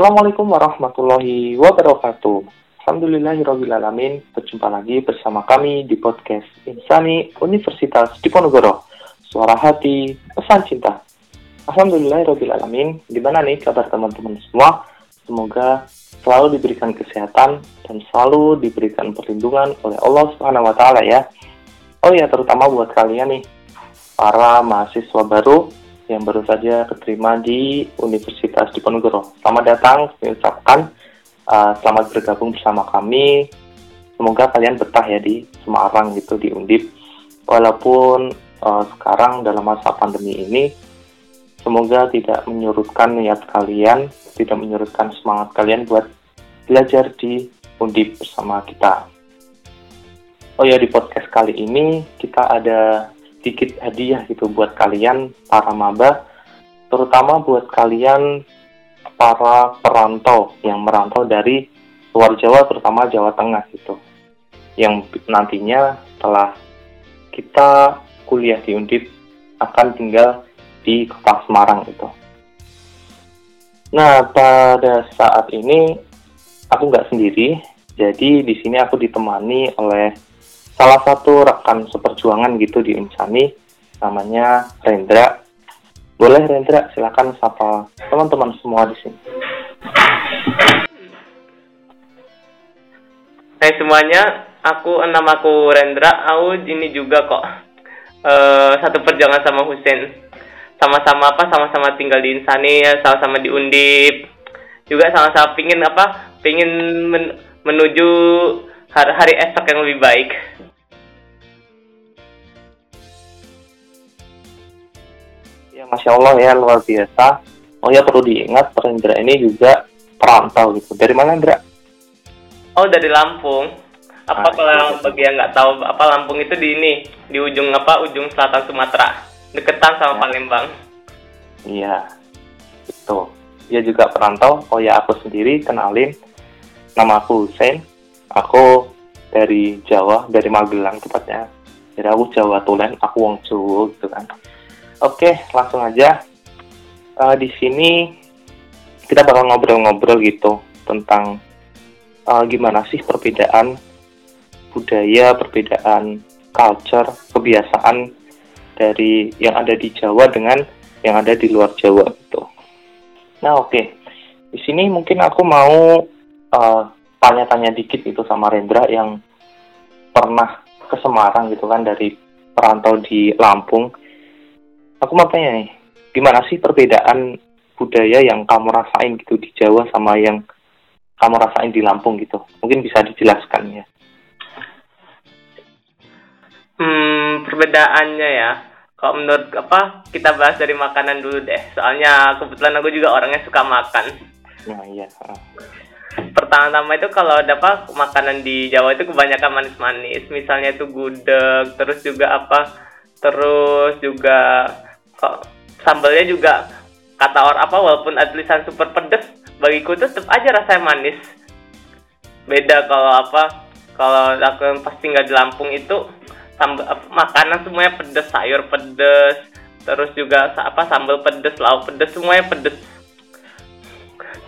Assalamualaikum warahmatullahi wabarakatuh. Alhamdulillahirrahmanirrahim. Berjumpa lagi bersama kami di podcast Insani Universitas Diponegoro. Suara hati, pesan cinta. Alhamdulillahirrahmanirrahim. Gimana nih kabar teman-teman semua? Semoga selalu diberikan kesehatan dan selalu diberikan perlindungan oleh Allah Subhanahu wa taala ya. Oh ya, terutama buat kalian nih para mahasiswa baru yang baru saja keterima di Universitas Diponegoro. Selamat datang, saya ucapkan uh, selamat bergabung bersama kami. Semoga kalian betah ya di Semarang gitu di Undip. Walaupun uh, sekarang dalam masa pandemi ini, semoga tidak menyurutkan niat kalian, tidak menyurutkan semangat kalian buat belajar di Undip bersama kita. Oh ya di podcast kali ini kita ada sedikit hadiah gitu buat kalian para maba, terutama buat kalian para perantau yang merantau dari luar Jawa, terutama Jawa Tengah gitu, yang nantinya setelah kita kuliah di Undip akan tinggal di kota Semarang gitu. Nah pada saat ini aku nggak sendiri, jadi di sini aku ditemani oleh salah satu rekan seperjuangan gitu di Insani namanya Rendra. Boleh Rendra, silakan sapa teman-teman semua di sini. Hai semuanya, aku nama aku Rendra, aku ini juga kok uh, satu perjuangan sama Husen. Sama-sama apa? Sama-sama tinggal di Insani sama-sama di Undip. Juga sama-sama pingin apa? Pingin men menuju hari, hari esok yang lebih baik. Ya, Masya Allah ya, luar biasa. Oh ya, perlu diingat, Rendra ini juga perantau gitu. Dari mana, Rendra? Oh, dari Lampung. Apa Ah, kalau yang itu. bagi yang nggak tahu, apa Lampung itu di ini, di ujung apa? Ujung selatan Sumatera, deketan sama Ya. Palembang. Iya, itu. Dia juga perantau. Oh ya, aku sendiri kenalin. Nama aku Hussein. Aku dari Jawa, dari Magelang tepatnya. Jadi aku Jawa Tulen, aku wong Jawa gitu kan. Oke, langsung aja. Eh, di sini kita bakal ngobrol-ngobrol gitu tentang eh, gimana sih perbedaan budaya, perbedaan culture, kebiasaan dari yang ada di Jawa dengan yang ada di luar Jawa gitu. Nah oke, di sini mungkin aku mau eh, tanya-tanya dikit itu sama Rendra yang pernah ke Semarang gitu kan dari perantau di Lampung. Aku mau tanya nih, gimana sih perbedaan budaya yang kamu rasain gitu di Jawa sama yang kamu rasain di Lampung gitu? Mungkin bisa dijelaskan ya. Hmm, perbedaannya ya. Kalau menurut apa, kita bahas dari makanan dulu deh. Soalnya kebetulan aku juga orangnya suka makan. Nah iya. Pertama-tama itu kalau ada apa makanan di Jawa itu kebanyakan manis-manis. Misalnya itu gudeg, terus juga apa? Terus juga kok sambalnya juga kata orang apa walaupun ada super pedes, bagiku tuh tetap aja rasanya manis. Beda kalau apa? Kalau aku yang pas tinggal di Lampung itu sambal makanan semuanya pedes, sayur pedes, terus juga apa sambal pedes, lauk pedes, semuanya pedes.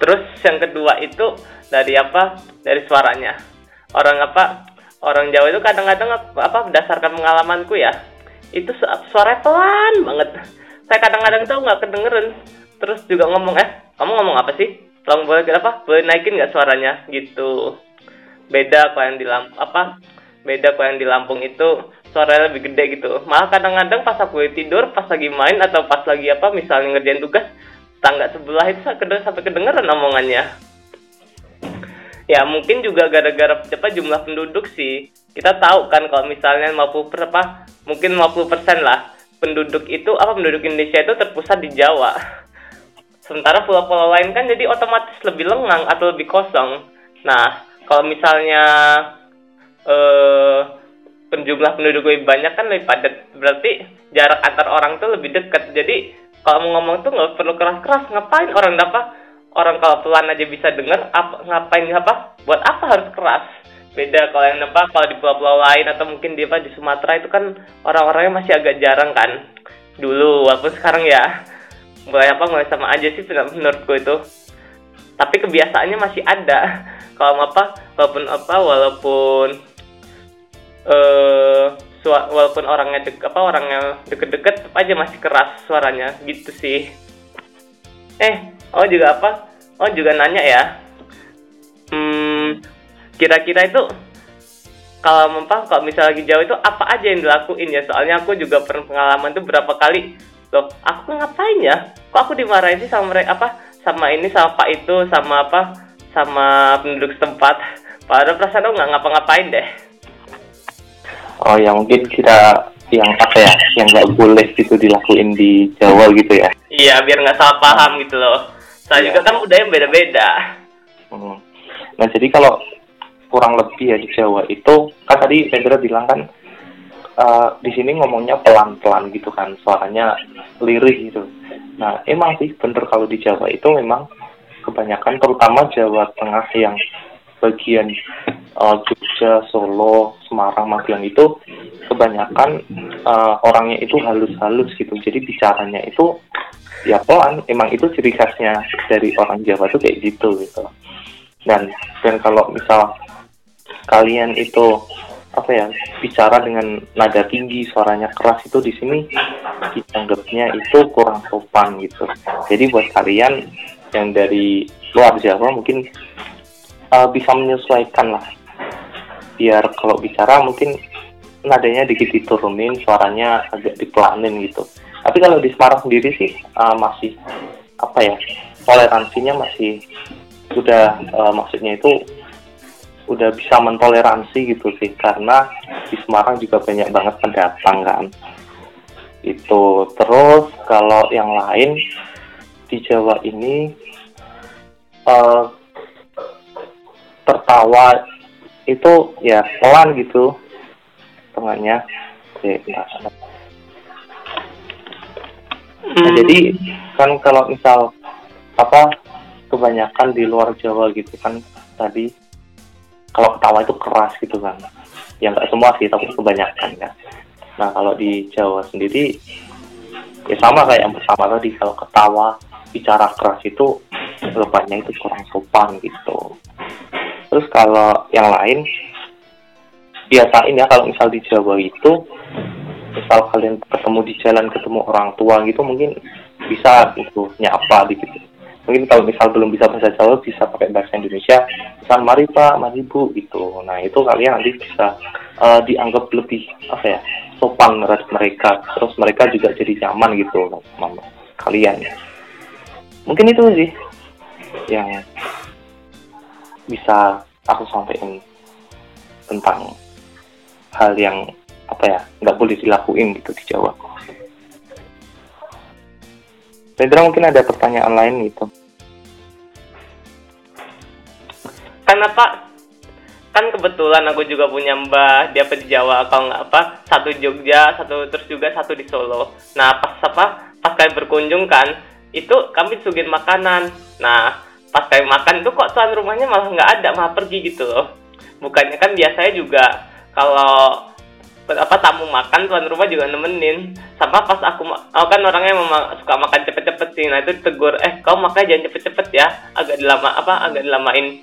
Terus yang kedua itu dari apa? Dari suaranya. Orang apa? Orang Jawa itu kadang-kadang apa berdasarkan pengalamanku ya, itu su- suaranya pelan banget. Saya kadang-kadang tuh nggak kedengeran. Terus juga ngomong eh, kamu ngomong apa sih? Tolong boleh apa? Boleh naikin nggak suaranya? Gitu. Beda kalau yang di Lampung apa? Beda kalau yang di Lampung itu suaranya lebih gede gitu. Malah kadang-kadang pas aku tidur, pas lagi main atau pas lagi apa misalnya ngerjain tugas, tangga sebelah itu sampai kedengeran omongannya. Ya mungkin juga gara-gara apa jumlah penduduk sih. Kita tahu kan kalau misalnya 50 per apa mungkin 50% lah penduduk itu apa penduduk Indonesia itu terpusat di Jawa. Sementara pulau-pulau lain kan jadi otomatis lebih lengang atau lebih kosong. Nah, kalau misalnya eh penjumlah penduduk lebih banyak kan lebih padat. Berarti jarak antar orang tuh lebih dekat. Jadi kalau mau ngomong tuh nggak perlu keras-keras. Ngapain orang dapat orang kalau pelan aja bisa denger apa ngapain apa buat apa harus keras beda kalau yang apa kalau di pulau-pulau lain atau mungkin di apa di Sumatera itu kan orang-orangnya masih agak jarang kan. Dulu walaupun sekarang ya mulai apa mulai sama aja sih menurutku itu. Tapi kebiasaannya masih ada. Kalau apa walaupun apa walaupun eh uh, walaupun orangnya dek apa orangnya deket-deket aja masih keras suaranya. Gitu sih. Eh oh juga apa? Oh juga nanya ya kira-kira itu kalau apa kalau misalnya lagi jauh itu apa aja yang dilakuin ya? Soalnya aku juga pernah pengalaman tuh berapa kali loh aku ngapain ya? Kok aku dimarahin sih sama mereka apa sama ini sama pak itu sama apa sama penduduk setempat? Padahal perasaan aku nggak ngapa-ngapain deh. Oh ya mungkin kita yang apa ya yang nggak boleh gitu dilakuin di Jawa gitu ya? Iya biar nggak salah paham gitu loh. Saya ya. juga kan udah yang beda-beda. Hmm. nah jadi kalau kurang lebih ya di Jawa itu kan tadi Fedra bilang kan uh, di sini ngomongnya pelan-pelan gitu kan suaranya lirih gitu nah emang sih bener kalau di Jawa itu memang kebanyakan terutama Jawa Tengah yang bagian uh, Jogja, Solo, Semarang, Magelang itu kebanyakan uh, orangnya itu halus-halus gitu. Jadi bicaranya itu ya pelan. Emang itu ciri khasnya dari orang Jawa tuh kayak gitu gitu. Dan dan kalau misal kalian itu apa ya bicara dengan nada tinggi suaranya keras itu di sini dianggapnya itu kurang sopan gitu. Jadi buat kalian yang dari luar Jawa mungkin uh, bisa menyesuaikan lah. Biar kalau bicara mungkin nadanya dikit diturunin suaranya agak dipelanin gitu. Tapi kalau di Semarang sendiri sih uh, masih apa ya toleransinya masih sudah uh, maksudnya itu udah bisa mentoleransi gitu sih karena di Semarang juga banyak banget pendatang kan. Itu terus kalau yang lain di Jawa ini uh, tertawa itu ya pelan gitu tengahnya. Nah, jadi kan kalau misal apa kebanyakan di luar Jawa gitu kan tadi kalau ketawa itu keras gitu kan. Ya nggak semua sih tapi kebanyakan ya. Nah kalau di Jawa sendiri ya sama kayak yang pertama tadi kalau ketawa bicara keras itu lepannya itu kurang sopan gitu. Terus kalau yang lain biasain ya kalau misal di Jawa itu misal kalian ketemu di jalan ketemu orang tua gitu mungkin bisa gitu nyapa gitu mungkin kalau misal belum bisa bahasa Jawa bisa pakai bahasa Indonesia. Misal mari pak mari bu itu nah itu kalian nanti bisa uh, dianggap lebih apa ya sopan terhadap mereka. Terus mereka juga jadi nyaman gitu sama kalian. Mungkin itu sih yang bisa aku sampaikan tentang hal yang apa ya nggak boleh dilakuin gitu di Jawa. Pedro mungkin ada pertanyaan lain gitu. Karena Pak, kan kebetulan aku juga punya mbah dia di Jawa kalau nggak apa satu Jogja satu terus juga satu di Solo. Nah pas apa pas kalian berkunjung kan itu kami sugin makanan. Nah pas kalian makan itu kok tuan rumahnya malah nggak ada malah pergi gitu loh. Bukannya kan biasanya juga kalau apa tamu makan tuan rumah juga nemenin. Sama pas aku aku kan orangnya memang suka makan cepet-cepet sih. Nah itu tegur eh kau makan jangan cepet-cepet ya. Agak dilama apa agak dilamain.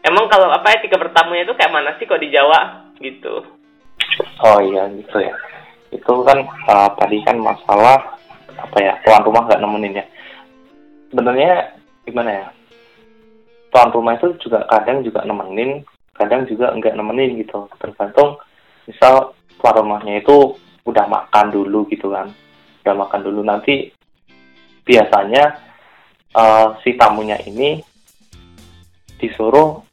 Emang kalau apa etika bertamunya itu kayak mana sih kok di Jawa? Gitu. Oh iya gitu ya. Itu kan uh, tadi kan masalah apa ya tuan rumah nggak nemenin ya. Sebenarnya gimana ya? Tuan rumah itu juga kadang juga nemenin kadang juga enggak nemenin gitu. Tergantung misal tuan rumahnya itu udah makan dulu gitu kan. Udah makan dulu. Nanti biasanya uh, si tamunya ini disuruh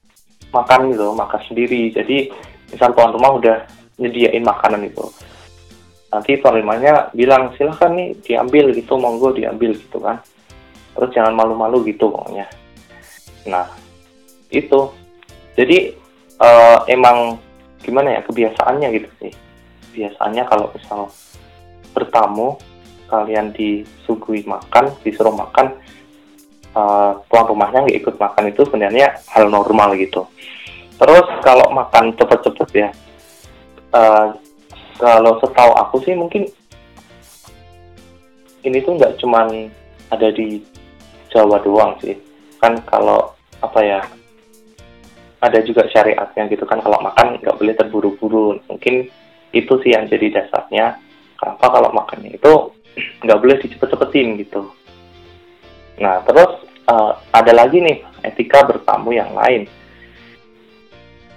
makan gitu makan sendiri. Jadi misal tuan rumah udah nyediain makanan itu. Nanti tuan bilang silahkan nih diambil gitu monggo diambil gitu kan. Terus jangan malu-malu gitu pokoknya. Nah itu. Jadi uh, emang gimana ya kebiasaannya gitu sih biasanya kalau misal bertamu kalian disuguhi makan disuruh makan uh, tuan rumahnya nggak ikut makan itu sebenarnya hal normal gitu. Terus kalau makan cepet-cepet ya uh, kalau setahu aku sih mungkin ini tuh nggak cuman ada di Jawa doang sih. Kan kalau apa ya ada juga syariatnya gitu kan kalau makan nggak boleh terburu-buru. Mungkin itu sih yang jadi dasarnya kenapa kalau makannya itu nggak boleh dicepet-cepetin gitu. Nah terus uh, ada lagi nih etika bertamu yang lain.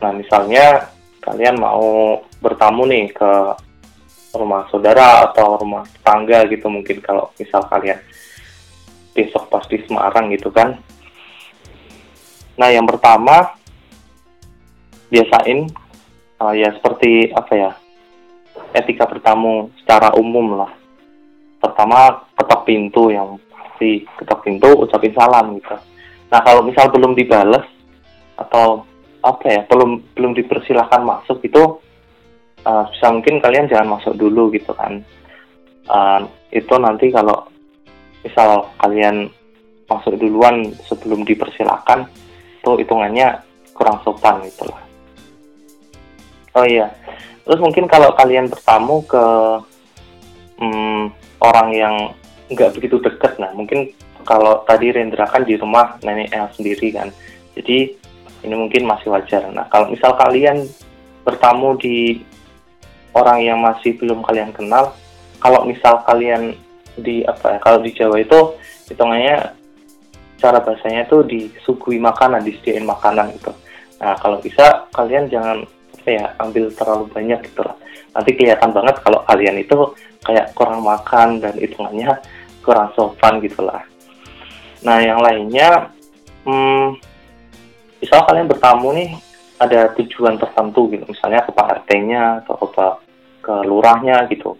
Nah misalnya kalian mau bertamu nih ke rumah saudara atau rumah tetangga gitu mungkin kalau misal kalian besok pas di Semarang gitu kan. Nah yang pertama biasain uh, ya seperti apa ya etika bertamu secara umum lah. Pertama ketok pintu yang pasti ketok pintu ucapin salam gitu. Nah kalau misal belum dibales atau apa ya belum belum dipersilahkan masuk itu uh, bisa mungkin kalian jangan masuk dulu gitu kan. Uh, itu nanti kalau misal kalian masuk duluan sebelum dipersilahkan itu hitungannya kurang sopan gitu lah. Oh iya. Terus mungkin kalau kalian bertamu ke hmm, orang yang nggak begitu dekat, nah mungkin kalau tadi Rendra kan di rumah neneknya sendiri kan, jadi ini mungkin masih wajar. Nah kalau misal kalian bertamu di orang yang masih belum kalian kenal, kalau misal kalian di apa ya, kalau di Jawa itu hitungannya cara bahasanya itu disuguhi makanan, disediain makanan gitu. Nah kalau bisa kalian jangan ya ambil terlalu banyak gitu lah. Nanti kelihatan banget kalau kalian itu kayak kurang makan dan hitungannya kurang sopan gitu lah. Nah yang lainnya hmm, misal kalian bertamu nih ada tujuan tertentu gitu. Misalnya ke Pak RT-nya atau ke ke lurahnya gitu.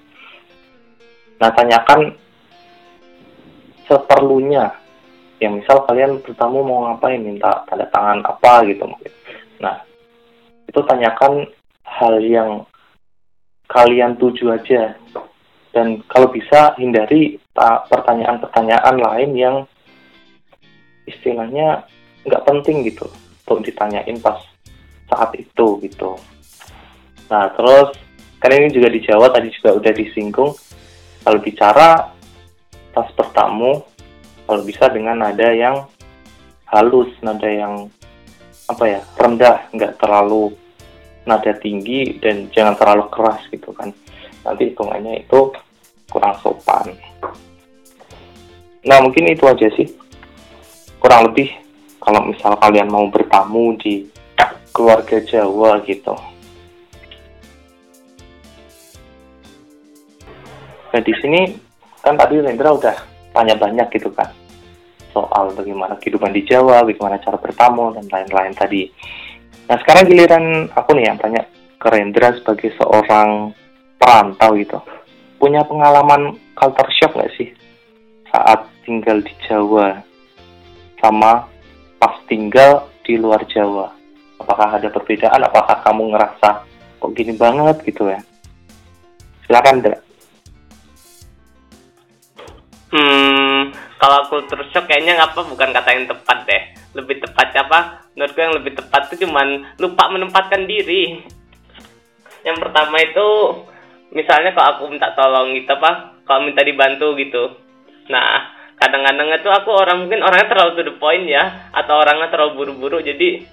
Nah tanyakan seperlunya. Ya misal kalian bertamu mau ngapain? Minta tanda tangan apa gitu mungkin. Nah itu tanyakan hal yang kalian tuju aja dan kalau bisa hindari pertanyaan-pertanyaan lain yang istilahnya nggak penting gitu untuk ditanyain pas saat itu gitu. Nah terus kan ini juga di Jawa tadi juga udah disinggung kalau bicara pas bertamu kalau bisa dengan nada yang halus, nada yang apa ya rendah, nggak terlalu nada tinggi dan jangan terlalu keras gitu kan. Nanti hitungannya itu kurang sopan. Nah mungkin itu aja sih. Kurang lebih kalau misal kalian mau bertamu di keluarga Jawa gitu. Nah di sini kan tadi Rendra udah tanya banyak gitu kan soal bagaimana kehidupan di Jawa, bagaimana cara bertamu dan lain-lain tadi. Nah sekarang giliran aku nih yang tanya ke Rendra sebagai seorang perantau gitu. Punya pengalaman culture shock nggak sih saat tinggal di Jawa sama pas tinggal di luar Jawa? Apakah ada perbedaan? Apakah kamu ngerasa kok gini banget gitu ya? Silakan, Dra. Hmm, kalau culture shock kayaknya ngapa bukan kata yang tepat deh. Lebih tepatnya apa? menurut gue yang lebih tepat itu cuman lupa menempatkan diri. Yang pertama itu misalnya kalau aku minta tolong gitu apa kalau minta dibantu gitu. Nah kadang-kadang itu aku orang mungkin orangnya terlalu to the point ya atau orangnya terlalu buru-buru. Jadi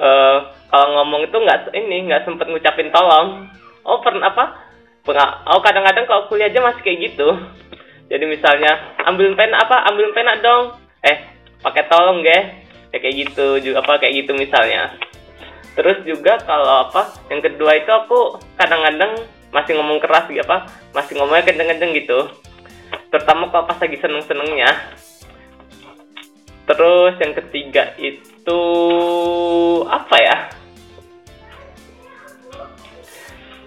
uh, kalau ngomong itu nggak ini nggak sempet ngucapin tolong. Oh pernah apa? Oh kadang-kadang kalau kuliah aja masih kayak gitu jadi misalnya ambil pena apa? Ambil pena dong. Eh pakai tolong gak ya kayak gitu juga apa kayak gitu misalnya. Terus juga kalau apa yang kedua itu aku kadang-kadang masih ngomong keras gitu apa masih ngomongnya kenceng-kenceng gitu. Terutama kalau pas lagi seneng-senengnya terus yang ketiga itu apa ya?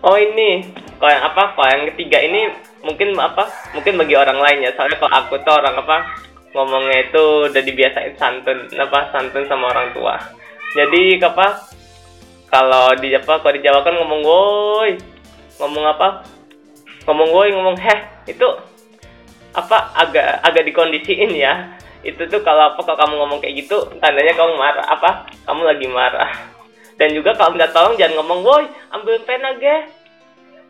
Oh ini. Kalau yang apa? Kalau yang ketiga ini mungkin apa mungkin bagi orang lain ya. Soalnya kalau aku tuh orang apa ngomongnya itu udah dibiasain santun apa santun sama orang tua. Jadi apa kalau di apa kalau di Jawa kan ngomong woi ngomong apa ngomong woi ngomong heh itu apa agak agak dikondisiin ya. Itu tuh kalau apa kalau kamu ngomong kayak gitu tandanya kamu marah apa kamu lagi marah. Dan juga kalau nggak tolong jangan ngomong woi ambil pena ge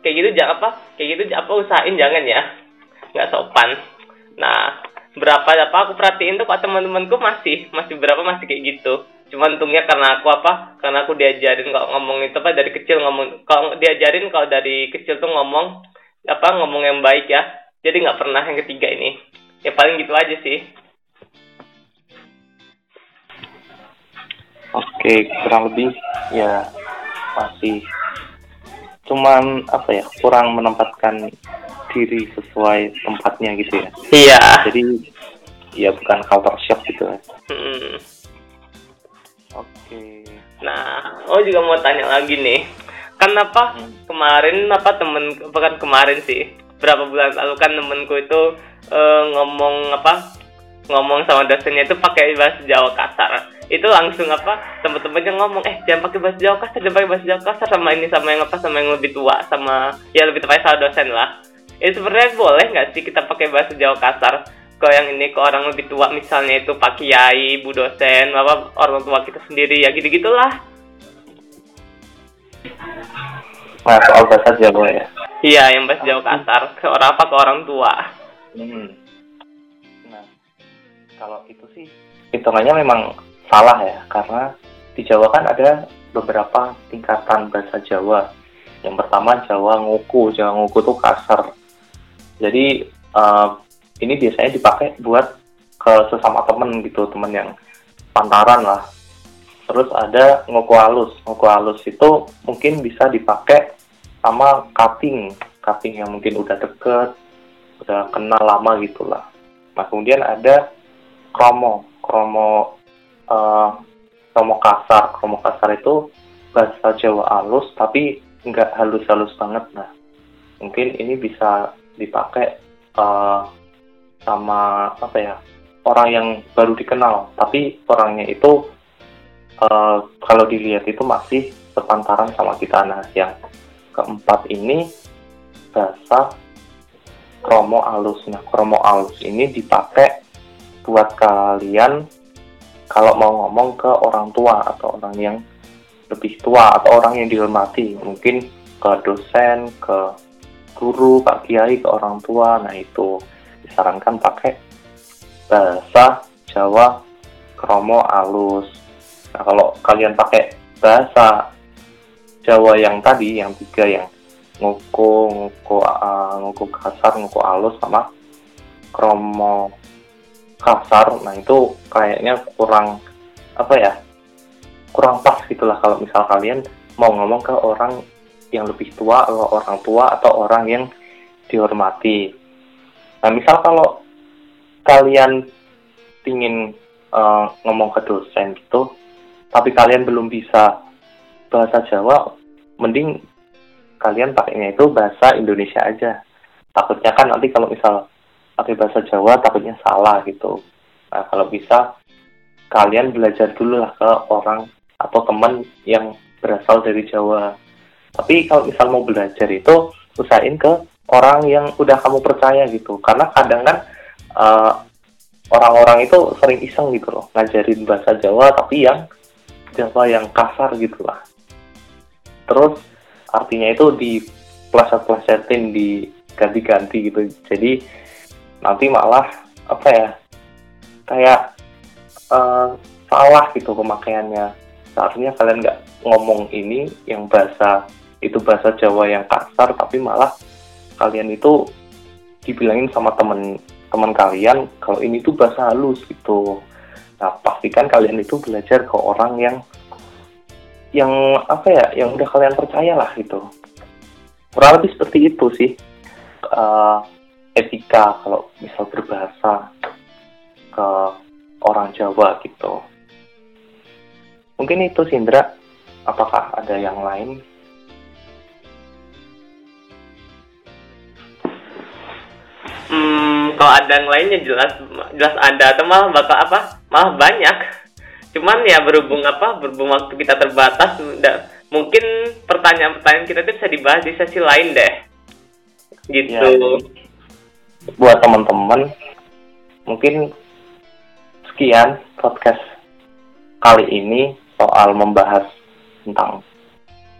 kayak gitu jangan apa kayak gitu apa usahain jangan ya. Nggak sopan. Nah berapa apa aku perhatiin tuh kok teman-temanku masih masih berapa masih kayak gitu. Cuman untungnya karena aku apa karena aku diajarin kalau ngomong itu apa dari kecil ngomong kalau diajarin kalau dari kecil tuh ngomong apa ngomong yang baik ya. Jadi nggak pernah yang ketiga ini. Ya paling gitu aja sih. Oke kurang lebih ya masih cuman apa ya kurang menempatkan diri sesuai tempatnya gitu ya. Iya. Jadi ya bukan culture shock gitu ya hmm. oke. Nah oh juga mau tanya lagi nih. Kan apa Hmm. kemarin apa temen bukan kemarin sih berapa bulan lalu kan temenku itu eh, ngomong apa ngomong sama dosennya itu pakai bahasa Jawa kasar itu langsung apa temen-temennya ngomong eh jangan pakai bahasa Jawa kasar jangan pakai bahasa Jawa kasar sama ini sama yang apa sama yang lebih tua sama ya lebih tepatnya sama dosen lah itu sebenarnya boleh nggak sih kita pakai bahasa Jawa kasar ke yang ini ke orang lebih tua misalnya itu Pak Kiai, Bu dosen, apa orang tua kita sendiri ya gitu gitulah. nah soal bahasa Jawa ya Iya, yang bahasa Jawa kasar ke orang apa ke orang tua. Hmm. Nah, kalau itu sih hitungannya memang salah ya, karena di Jawa kan ada beberapa tingkatan bahasa Jawa. Yang pertama Jawa nguku, Jawa nguku tuh kasar. Jadi eh, ini biasanya dipakai buat ke sesama temen gitu, temen yang pantaran lah. Terus ada nguku halus, nguku halus itu mungkin bisa dipakai sama cutting, cutting yang mungkin udah deket, udah kenal lama gitulah. Nah kemudian ada kromo, kromo, kromo kasar, kromo kasar itu bahasa Jawa halus tapi nggak halus-halus banget. Nah mungkin ini bisa dipakai eh, sama apa ya orang yang baru dikenal, tapi orangnya itu eh, kalau dilihat itu masih sepantaran sama kita. Nah yang keempat ini bahasa kromo alus. Nah, kromo alus ini dipakai buat kalian kalau mau ngomong ke orang tua atau orang yang lebih tua atau orang yang dihormati. Mungkin ke dosen, ke guru, pak kiai, ke orang tua. Nah, itu disarankan pakai bahasa Jawa kromo alus. Nah, kalau kalian pakai bahasa Jawa yang tadi, yang tiga yang nguku, nguku, uh, nguku kasar, nguku halus sama kromo kasar. Nah itu kayaknya kurang apa ya, kurang pas gitulah kalau misal kalian mau ngomong ke orang yang lebih tua, atau orang tua atau orang yang dihormati. Nah misal kalau kalian ingin uh, ngomong ke dosen gitu, tapi kalian belum bisa bahasa Jawa, mending kalian pakainya itu bahasa Indonesia aja. Takutnya kan nanti kalau misal pakai bahasa Jawa takutnya salah gitu. Nah kalau bisa kalian belajar dulu lah ke orang atau teman yang berasal dari Jawa. Tapi kalau misal mau belajar itu usahain ke orang yang udah kamu percaya gitu. Karena kadang kan uh, orang-orang itu sering iseng gitu loh ngajarin bahasa Jawa tapi yang Jawa yang kasar gitu lah terus artinya itu di pleset-plesetin diganti-ganti gitu jadi nanti malah apa ya kayak uh, salah gitu pemakaiannya. Seharusnya kalian nggak ngomong ini yang bahasa itu bahasa Jawa yang kasar tapi malah kalian itu dibilangin sama temen teman kalian kalau ini tuh bahasa halus gitu. Nah pastikan kalian itu belajar ke orang yang yang apa ya yang udah kalian percaya lah gitu. Kurang lebih seperti itu sih. Uh, etika kalau misal berbahasa ke orang Jawa gitu mungkin itu Sindra apakah ada yang lain Hmm, kalau ada yang lainnya jelas jelas ada atau malah bakal apa? Malah banyak. Cuman ya berhubung apa? Berhubung waktu kita terbatas, mungkin pertanyaan-pertanyaan kita itu bisa dibahas di sesi lain deh. Gitu. Ya. Buat teman-teman mungkin sekian podcast kali ini soal membahas tentang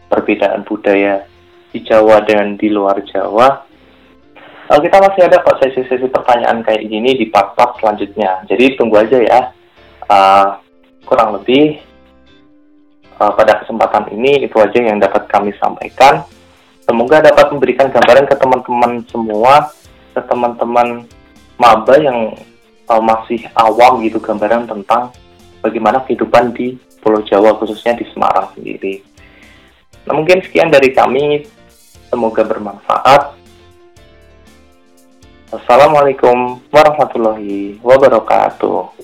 perbedaan budaya di Jawa dengan di luar Jawa uh, kita masih ada kok sesi-sesi pertanyaan kayak gini di part-part selanjutnya. Jadi tunggu aja ya. Uh, kurang lebih uh, pada kesempatan ini itu aja yang dapat kami sampaikan. Semoga dapat memberikan gambaran ke teman-teman semua, ke teman-teman maba yang uh, masih awam gitu gambaran tentang bagaimana kehidupan di Pulau Jawa khususnya di Semarang sendiri. Nah mungkin sekian dari kami, semoga bermanfaat. Assalamualaikum warahmatullahi wabarakatuh.